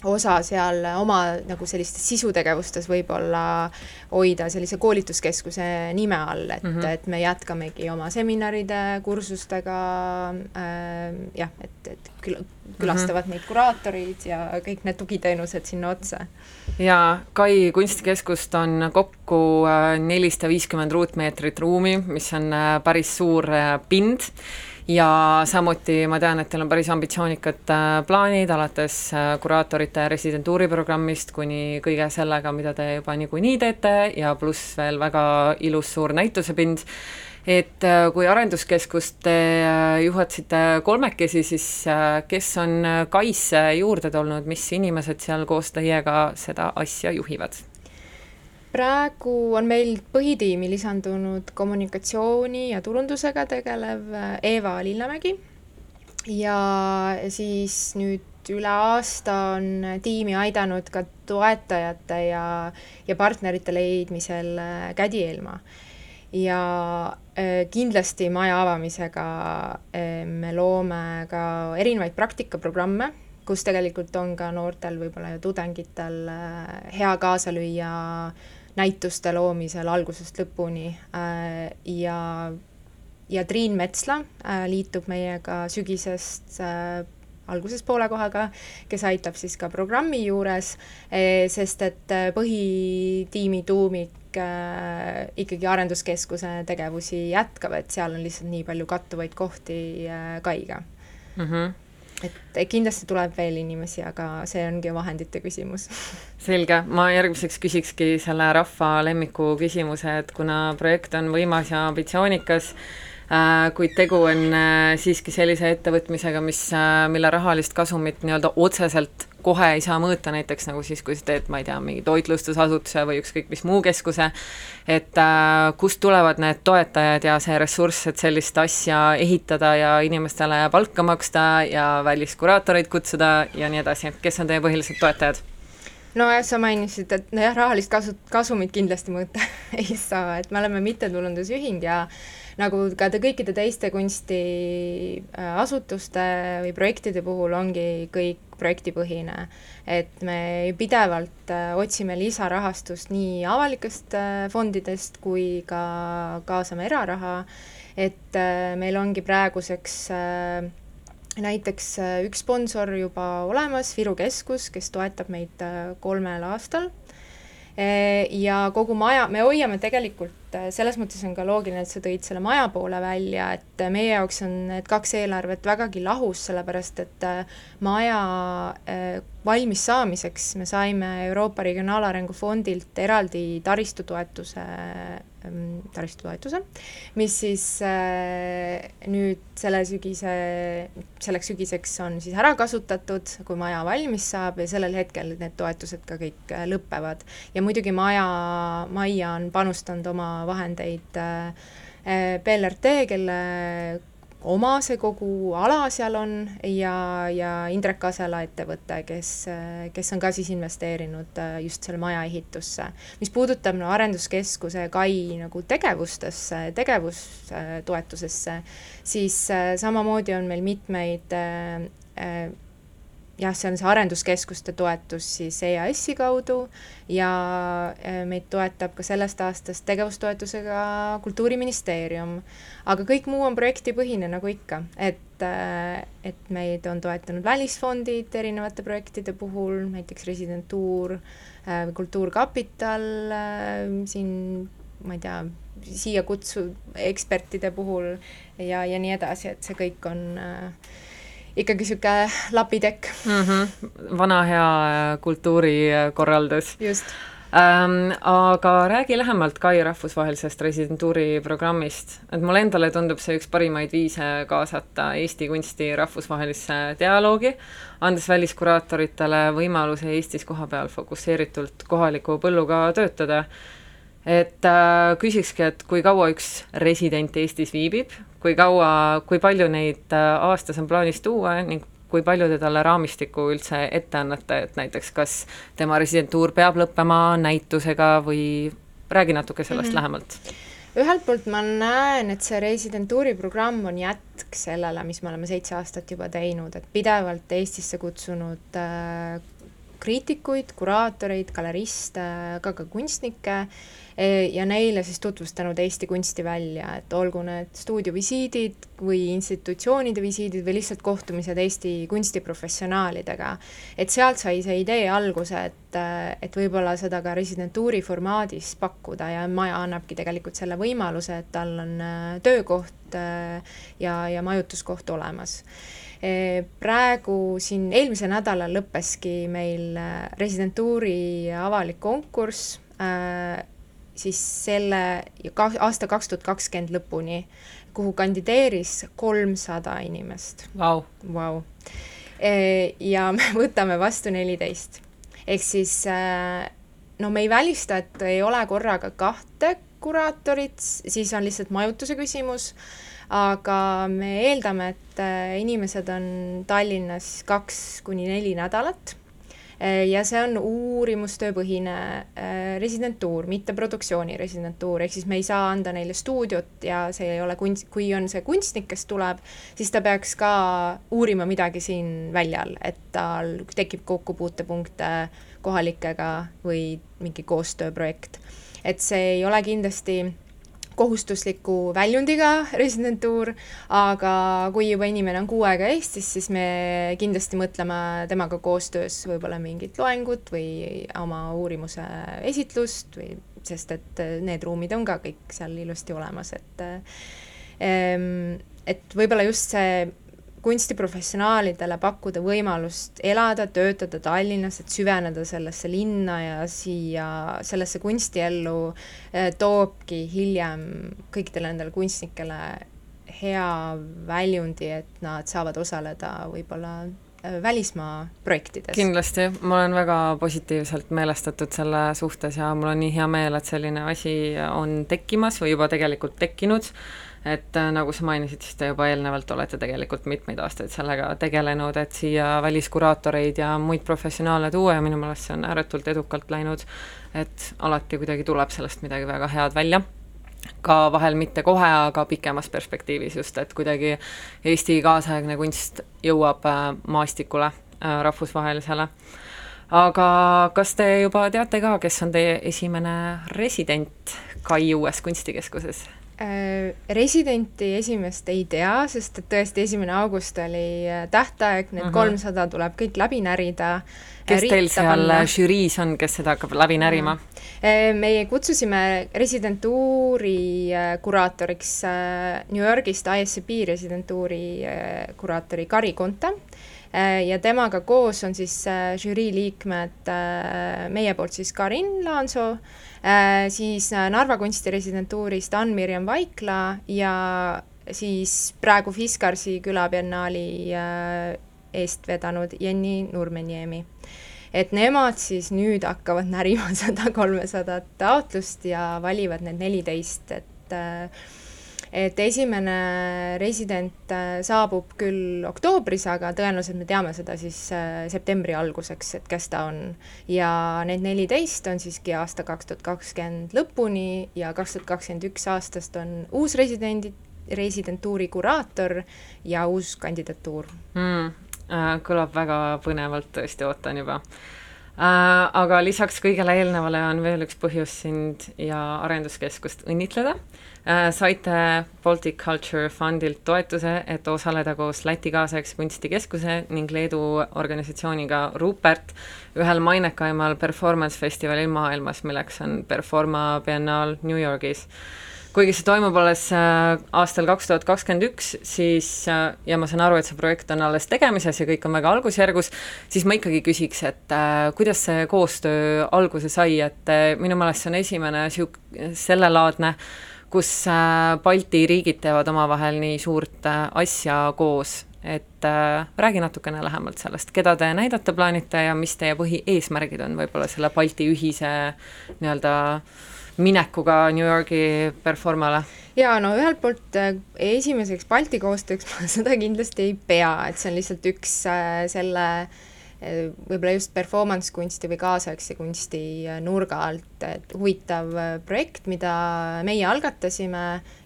osa seal oma nagu sellistes sisutegevustes võib-olla hoida sellise koolituskeskuse nime all, et mm, -hmm. et me jätkamegi oma seminaride, kursustega äh,, jah, et, et küll, külastavad mm -hmm. meid kuraatorid ja kõik need tugiteenused sinna otsa. ja Kai kunstikeskust on kokku äh, nelisada viiskümmend ruutmeetrit ruumi, mis on äh, päris suur äh, pind ja samuti ma tean, et teil on päris ambitsioonikad äh, plaanid, alates äh, kuraatorite residentuuriprogrammist kuni kõige sellega, mida te juba niikuinii teete ja pluss veel väga ilus suur näitusepind et äh, kui arenduskeskust te juhatasite kolmekesi, siis kes on Kaisse juurde tulnud, mis inimesed seal koos teiega seda asja juhivad? Praegu on meil põhitiimi lisandunud kommunikatsiooni ja turundusega tegelev äh, Eeva Lillamägi ja siis nüüd üle aasta on tiimi aidanud ka toetajate ja, ja partnerite leidmisel äh, Kädi Elma. ja äh, kindlasti maja avamisega me loome ka erinevaid praktikaprogramme, kus tegelikult on ka noortel võib-olla tudengitel hea kaasa lüüa näituste loomisel algusest lõpuni äh, ja, ja Triin Metsla äh, liitub meiega sügisest äh, alguses poole kohaga, kes aitab siis ka programmi juures, sest et põhitiimi tuumik ikkagi arenduskeskuse tegevusi jätkab, et seal on lihtsalt nii palju kattuvaid kohti Kaiga mm. -hmm et kindlasti tuleb veel inimesi, aga see ongi vahendite küsimus. selge, ma järgmiseks küsikski selle rahva lemmiku küsimuse, et kuna projekt on võimas ja ambitsioonikas, kuid tegu on äh, siiski sellise ettevõtmisega, mis, äh, mille rahalist kasumit nii-öelda otseselt kohe ei saa mõõta, näiteks nagu siis, kui sa teed, ma ei tea, mingi toitlustusasutuse või ükskõik mis muu keskuse, et äh, kust tulevad need toetajad ja see ressurss, et sellist asja ehitada ja inimestele palka maksta ja väliskuraatoreid kutsuda ja nii edasi, kes on teie põhilised toetajad? nojah, sa mainisid, et nojah, rahalist kasu, kasumit kindlasti mõõta ei saa, et me oleme mittetulundusühing ja nagu ka te kõikide teiste kunstiasutuste või projektide puhul ongi kõik projektipõhine. et me pidevalt äh, otsime lisarahastust nii avalikest äh, fondidest kui ka kaasame eraraha, et äh, meil ongi praeguseks näiteks üks sponsor juba olemas, Viru Keskus, kes toetab meid kolmel aastal ja kogu maja, me hoiame tegelikult äh, selles mõttes on ka loogiline, et sa tõid selle maja poole välja, et äh, meie jaoks on need kaks eelarvet vägagi lahus, sellepärast et äh, maja valmis saamiseks me saime Euroopa Regionaalarengu Fondilt eraldi taristutoetuse, taristutoetuse, mis siis nüüd selle sügise, selleks sügiseks on siis ära kasutatud, kui maja valmis saab ja sellel hetkel need toetused ka kõik lõpevad. ja muidugi maja, majja on panustanud oma vahendeid äh, kelle oma see kogu ala seal on ja, ja Indrek Kasela ettevõte, kes, kes on ka siis investeerinud äh, just selle maja ehitusse. mis puudutab no arenduskeskuse Kai nagu tegevustesse, tegevustoetusesse, siis äh, samamoodi on meil mitmeid jah, see on see arenduskeskuste toetus siis EAS-i kaudu ja äh, meid toetab ka sellest aastast tegevustoetusega Kultuuriministeerium. aga kõik muu on projektipõhine, nagu ikka, et, äh, et meid on toetanud välisfondid erinevate projektide puhul, näiteks residentuur, äh, Kultuurkapital, siin ma ei tea, siia kutsu ekspertide puhul ja, ja nii edasi, et see kõik on äh, ikkagi niisugune lapitekk mm. -hmm. vana hea äh, kultuurikorraldus just ähm,. aga räägi lähemalt Kai rahvusvahelisest residentuuri programmist, et mulle endale tundub see üks parimaid viise kaasata Eesti kunsti rahvusvahelisse dialoogi, andes väliskuraatoritele võimaluse Eestis kohapeal fokusseeritult kohaliku põlluga töötada. et äh, küsikski, et kui kaua üks resident Eestis viibib, kui kaua, kui palju neid äh, aastas on plaanis tuua ning kui palju te talle raamistikku üldse ette annate, et näiteks kas tema residentuur peab lõppema näitusega või räägi natuke sellest mm -hmm. lähemalt. ühelt poolt ma näen, et see residentuuri programm on jätk sellele, mis me oleme seitse aastat juba teinud, et pidevalt Eestisse kutsunud äh, kriitikuid, kuraatoreid, galeriste, aga ka kunstnikke e, ja neile siis tutvustanud Eesti kunsti välja, et olgu need stuudiovisiidid või institutsioonide visiidid või lihtsalt kohtumised Eesti kunstiprofessionaalidega. et sealt sai see idee alguse, et, et võib-olla seda ka residentuuri formaadis pakkuda ja maja annabki tegelikult selle võimaluse, et tal on äh, töökoht äh, ja, ja majutuskoht olemas E, praegu siin eelmisel nädalal lõppeski meil äh, residentuuri avalik konkurss, siis selle aasta kaks tuhat kakskümmend lõpuni, kuhu kandideeris kolmsada inimest. Vau. Vau. E, ja me võtame vastu neliteist. ehk siis no me ei välista, et ei ole korraga kahte kuraatorit, siis on lihtsalt majutuse küsimus aga me eeldame, et äh, inimesed on Tallinnas kaks kuni neli nädalat äh, ja see on uurimustööpõhine äh, residentuur, mitte produktsiooni residentuur, ehk siis me ei saa anda neile stuudiot ja see ei ole kunst, kui on see kunstnik, kes tuleb, siis ta peaks ka uurima midagi siin väljal, et tal tekib kokkupuutepunkte kohalikega või mingi koostööprojekt. et see ei ole kindlasti kohustusliku väljundiga residentuur, aga kui juba inimene on kuu aega Eestis, siis me kindlasti mõtleme temaga koostöös võib-olla mingit loengut või oma uurimuse esitlust või sest et need ruumid on ka kõik seal ilusti olemas, et ehm, et võib-olla just see kunstiprofessionaalidele pakkuda võimalust elada, töötada Tallinnas, et süveneda sellesse linna ja siia, sellesse kunstiellu, eh, toobki hiljem kõikidele nendele kunstnikele hea väljundi, et nad saavad osaleda võib-olla eh, välismaa projektides. kindlasti, ma olen väga positiivselt meelestatud selle suhtes ja mul on nii hea meel, et selline asi on tekkimas või juba tegelikult tekkinud et äh, nagu sa mainisid, siis te juba eelnevalt olete tegelikult mitmeid aastaid sellega tegelenud, et siia väliskuraatoreid ja muid professionaale tuua ja minu meelest see on ääretult edukalt läinud, et alati kuidagi tuleb sellest midagi väga head välja ka vahel mitte kohe, aga pikemas perspektiivis just, et kuidagi Eesti kaasaegne kunst jõuab äh, maastikule äh, rahvusvahelisele. aga kas te juba teate ka, kes on teie esimene resident Kai uues kunstikeskuses? Äh, residenti esimest ei tea, sest et tõesti, esimene august oli äh, tähtaeg, need mhm. kolmsada uh -huh. tuleb kõik läbi närida. kes teil seal žüriis on, kes seda hakkab läbi närima? Äh, meie kutsusime residentuuri kuraatoriks New Yorgist ISCP residentuuri kuraatori Kari Konte ja temaga koos on siis žürii liikmed meie poolt siis Karin Laansoo Äh, siis äh, Narva kunstiresidentuurist Ann-Mirjam Vaikla ja siis praegu Fiskarsi külabiennaali äh, eest vedanud Jenni Nurmeniemi. et nemad siis nüüd hakkavad närima seda kolmesadat taotlust ja valivad need neliteist, et äh, et esimene resident äh, saabub küll oktoobris, aga tõenäoliselt me teame seda siis äh, septembri alguseks, et kes ta on. ja need neliteist on siiski aasta kaks tuhat kakskümmend lõpuni ja kaks tuhat kakskümmend üks aastast on uus residendid, residentuuri kuraator ja uus kandidatuur mm,. Kõlab väga põnevalt, tõesti ootan juba. Aga lisaks kõigele eelnevale on veel üks põhjus sind ja Arenduskeskust õnnitleda äh,. saite Baltic Culture Fundilt toetuse, et osaleda koos Läti kaasaegse kunstikeskuse ning Leedu organisatsiooniga Rupert ühel mainekaimal performance festivalil maailmas, milleks on Performa biennaal New Yorgis kuigi see toimub alles äh, aastal kaks tuhat kakskümmend üks, siis äh, ja ma saan aru, et see projekt on alles tegemises ja kõik on väga algusjärgus, siis ma ikkagi küsiks, et äh, kuidas see koostöö alguse sai, et äh, minu meelest see on esimene sihuke, sellelaadne, kus äh, Balti riigid teevad omavahel nii suurt äh, asja koos, et äh, räägi natukene lähemalt sellest, keda te näidata plaanite ja mis teie põhieesmärgid on võib-olla selle Balti ühise nii-öelda minekuga New Yorgi performale? jaa, no ühelt poolt äh, esimeseks Balti koostööks ma seda kindlasti ei pea, et see on lihtsalt üks äh, selle äh, võib-olla just performance kunsti või kaasaegse kunsti äh, nurga alt, et huvitav äh, projekt, mida meie algatasime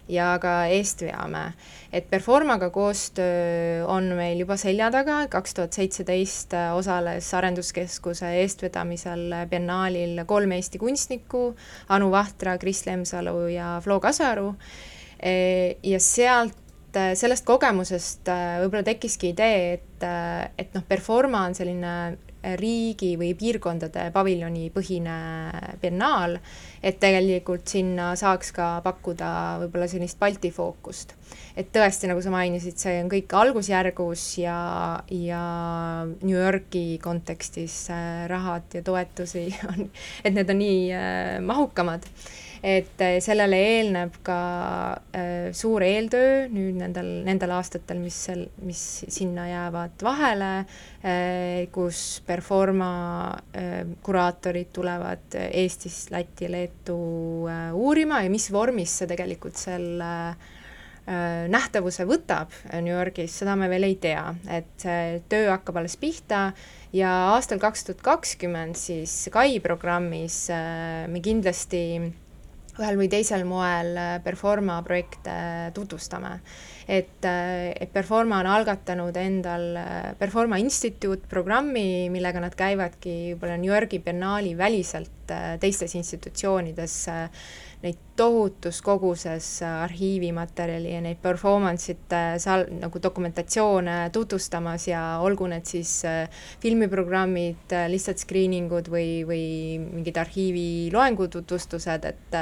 ja ka eest veame. et Performaga koostöö on meil juba selja taga, kaks tuhat seitseteist äh, osales Arenduskeskuse eestvedamisel biennaalil kolm Eesti kunstnikku, Anu Vahtra, Kris Lemsalu ja Flo Kasaru, ja sealt äh, sellest kogemusest äh, võib-olla tekkiski idee, et, et noh, Performa on selline riigi või piirkondade paviljoni põhine biennaal, et tegelikult sinna saaks ka pakkuda võib-olla sellist Balti fookust. et tõesti, nagu sa mainisid, see on kõik algusjärgus ja, ja New Yorki kontekstis rahad ja toetusi on, et need on nii äh, mahukamad et äh, sellele eelneb ka äh, suur eeltöö nüüd nendel, nendel aastatel, mis seal, mis sinna jäävad vahele äh,, kus Performa kuraatorid tulevad Eestist Lätti, Leetu uurima ja mis vormis see tegelikult selle äh, nähtavuse võtab New Yorgis, seda me veel ei tea, et töö hakkab alles pihta ja aastal kaks tuhat kakskümmend siis Kai programmis me kindlasti ühel või teisel moel äh, Performa projekte tutvustame. et, äh, et Performa on algatanud endal äh, Performa Instituut programmi, millega nad käivadki võib-olla New Yorgi biennaali väliselt teistes institutsioonides neid tohutus koguses arhiivimaterjali ja neid performance'ite sal-, nagu dokumentatsioone tutvustamas ja olgu need siis filmiprogrammid, lihtsalt screening ud või, või mingid arhiiviloengu tutvustused, et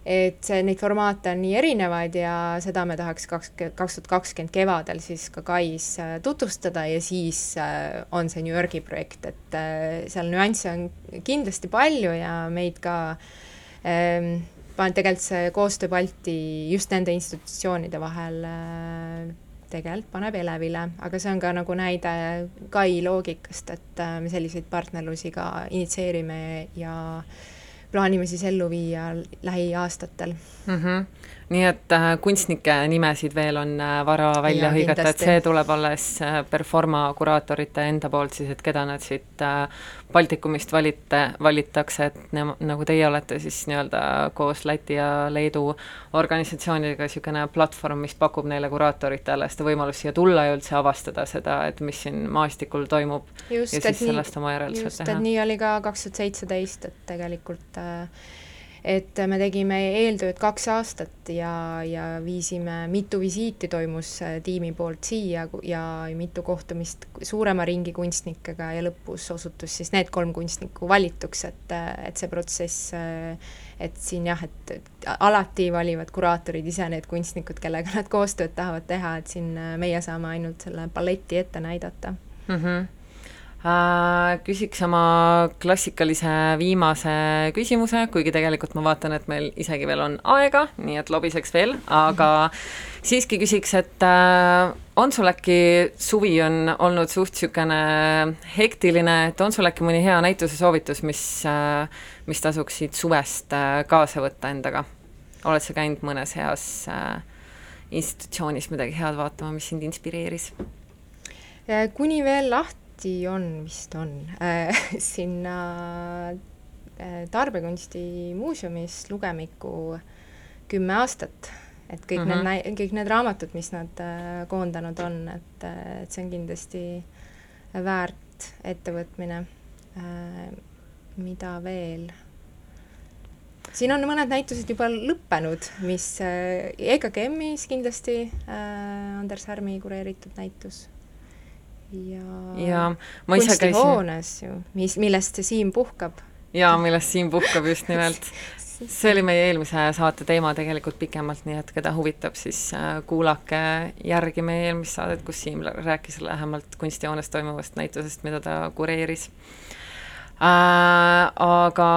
et see, neid formaate on nii erinevaid ja seda me tahaks kaks, kaks tuhat kakskümmend kevadel siis ka Kais tutvustada ja siis on see New Yorgi projekt, et seal nüansse on kindlasti palju ja meid ka ähm, tegelikult see koostöö Balti just nende institutsioonide vahel äh, tegelikult paneb elevile, aga see on ka nagu näide Kai loogikast, et äh, me selliseid partnerlusi ka initsieerime ja plaanime siis ellu viia lähiaastatel mm. -hmm. Nii et äh, kunstnike nimesid veel on äh, vara välja Jaa, hõigata, et see tuleb alles äh, Performa kuraatorite enda poolt siis, et keda nad siit äh, Baltikumist valite, valitakse, et ne- nagu teie olete siis nii-öelda koos Läti ja Leedu organisatsioonidega niisugune platvorm, mis pakub neile kuraatoritele seda võimalust siia tulla ja üldse avastada seda, et mis siin maastikul toimub just, ja siis sellest oma järeldused just, teha. et nii oli ka kaks tuhat seitseteist, et tegelikult äh, et me tegime eeltööd kaks aastat ja, ja viisime, mitu visiiti toimus äh, tiimi poolt siia ja mitu kohtumist suurema ringi kunstnikega ja lõpus osutus siis need kolm kunstnikku valituks, et, et see protsess, et siin jah, et alati valivad kuraatorid ise need kunstnikud, kellega nad koostööd tahavad teha, et siin äh, meie saame ainult selle palleti ette näidata mm. -hmm. Äh, küsiks oma klassikalise viimase küsimuse, kuigi tegelikult ma vaatan, et meil isegi veel on aega, nii et lobiseks veel, aga siiski küsiks, et äh, on sul äkki, suvi on olnud suht niisugune hektiline, et on sul äkki mõni hea näituse soovitus, mis äh,, mis tasuks siit suvest kaasa võtta endaga? oled sa käinud mõnes heas institutsioonis midagi head vaatama, mis sind inspireeris? Kuni veel lahti on, vist on äh,, sinna äh, Tarbekunsti muuseumis lugemikku kümme aastat, et kõik mm Mhm. -hmm. need näi-, kõik need raamatud, mis nad äh, koondanud on, et, äh, et see on kindlasti väärt ettevõtmine äh,. mida veel? siin on mõned näitused juba lõppenud, mis äh, EKGM-is kindlasti äh, Anders Härmi kureeritud näitus ja, ja kunstihoones käisin... ju, mis, millest Siim puhkab. jaa, millest Siim puhkab just nimelt see oli meie eelmise saate teema tegelikult pikemalt, nii et keda huvitab, siis äh, kuulake järgi meie eelmist saadet, kus Siim rääkis lähemalt kunstihoones toimuvast näitusest, mida ta kureeris äh,. aga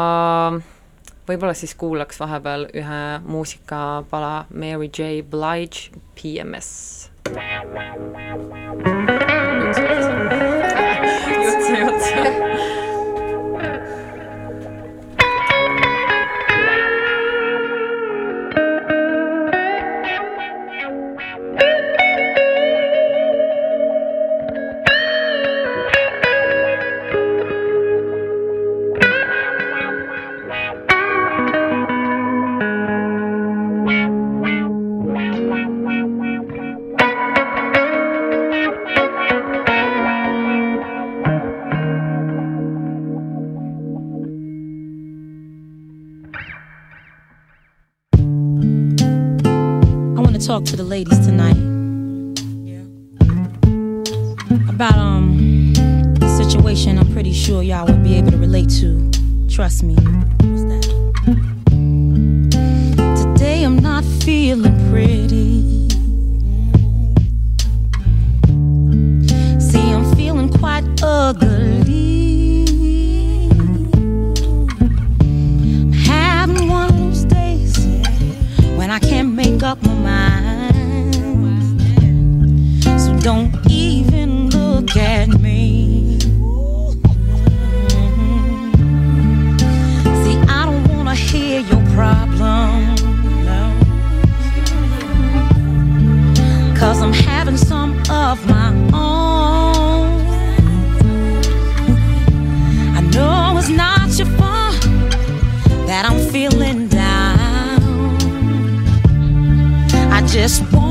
võib-olla siis kuulaks vahepeal ühe muusikapala Mary J Blige PMS. up to the ladies. this one.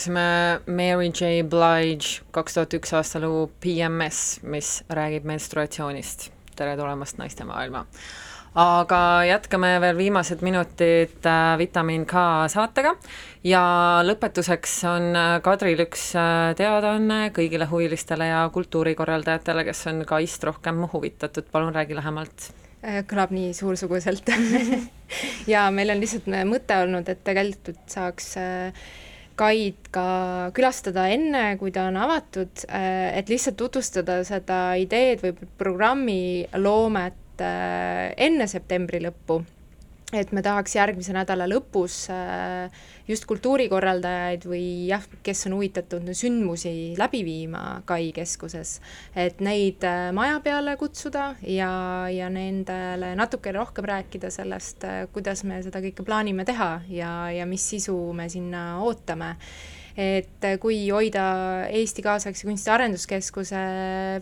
Kuulasime Mary J. Blige kaks tuhat üks aasta lugu PMS, mis räägib menstruatsioonist. tere tulemast naistemaailma! aga jätkame veel viimased minutid äh, Vitamiin K saatega. Ja lõpetuseks on äh, Kadril üks äh, teadaanne kõigile huvilistele ja kultuurikorraldajatele, kes on kaist rohkem huvitatud, palun räägi lähemalt. Äh, kõlab nii suursuguselt. Ja meil on lihtsalt mõte olnud, et tegelikult saaks äh, Kaid ka külastada enne, kui ta on avatud, äh, et lihtsalt tutvustada seda ideed või programmi loomet enne septembri lõppu et me tahaks järgmise nädala lõpus äh, just kultuurikorraldajaid või jah, kes on huvitatud sündmusi läbi viima Kai keskuses, et neid äh, maja peale kutsuda ja, ja nendele natuke rohkem rääkida sellest, äh, kuidas me seda kõike plaanime teha ja, ja mis sisu me sinna ootame et kui hoida Eesti Kaasaegse Kunsti Arenduskeskuse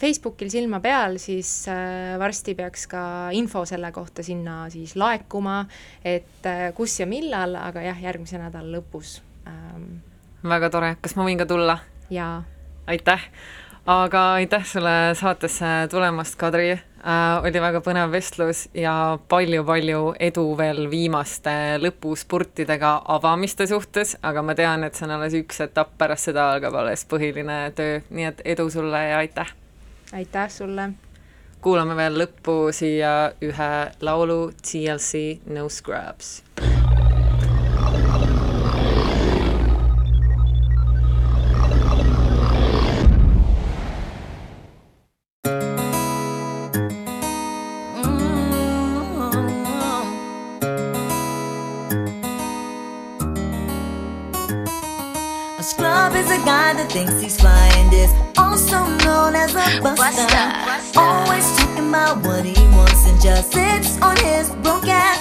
Facebookil silma peal, siis äh, varsti peaks ka info selle kohta sinna siis laekuma, et äh, kus ja millal, aga jah, järgmise nädala lõpus. Ähm. väga tore, kas ma võin ka tulla? jaa. aitäh, aga aitäh sulle saatesse tulemast, Kadri oli väga põnev vestlus ja palju-palju edu veel viimaste lõpuspurtidega avamiste suhtes, aga ma tean, et see on alles üks etapp, pärast seda algab alles põhiline töö, nii et edu sulle ja aitäh! aitäh sulle! kuulame veel lõppu siia ühe laulu TLC No Scrubs thinks he's fly and is also known as a buster. Always talking about what he wants and just sits on his broke ass.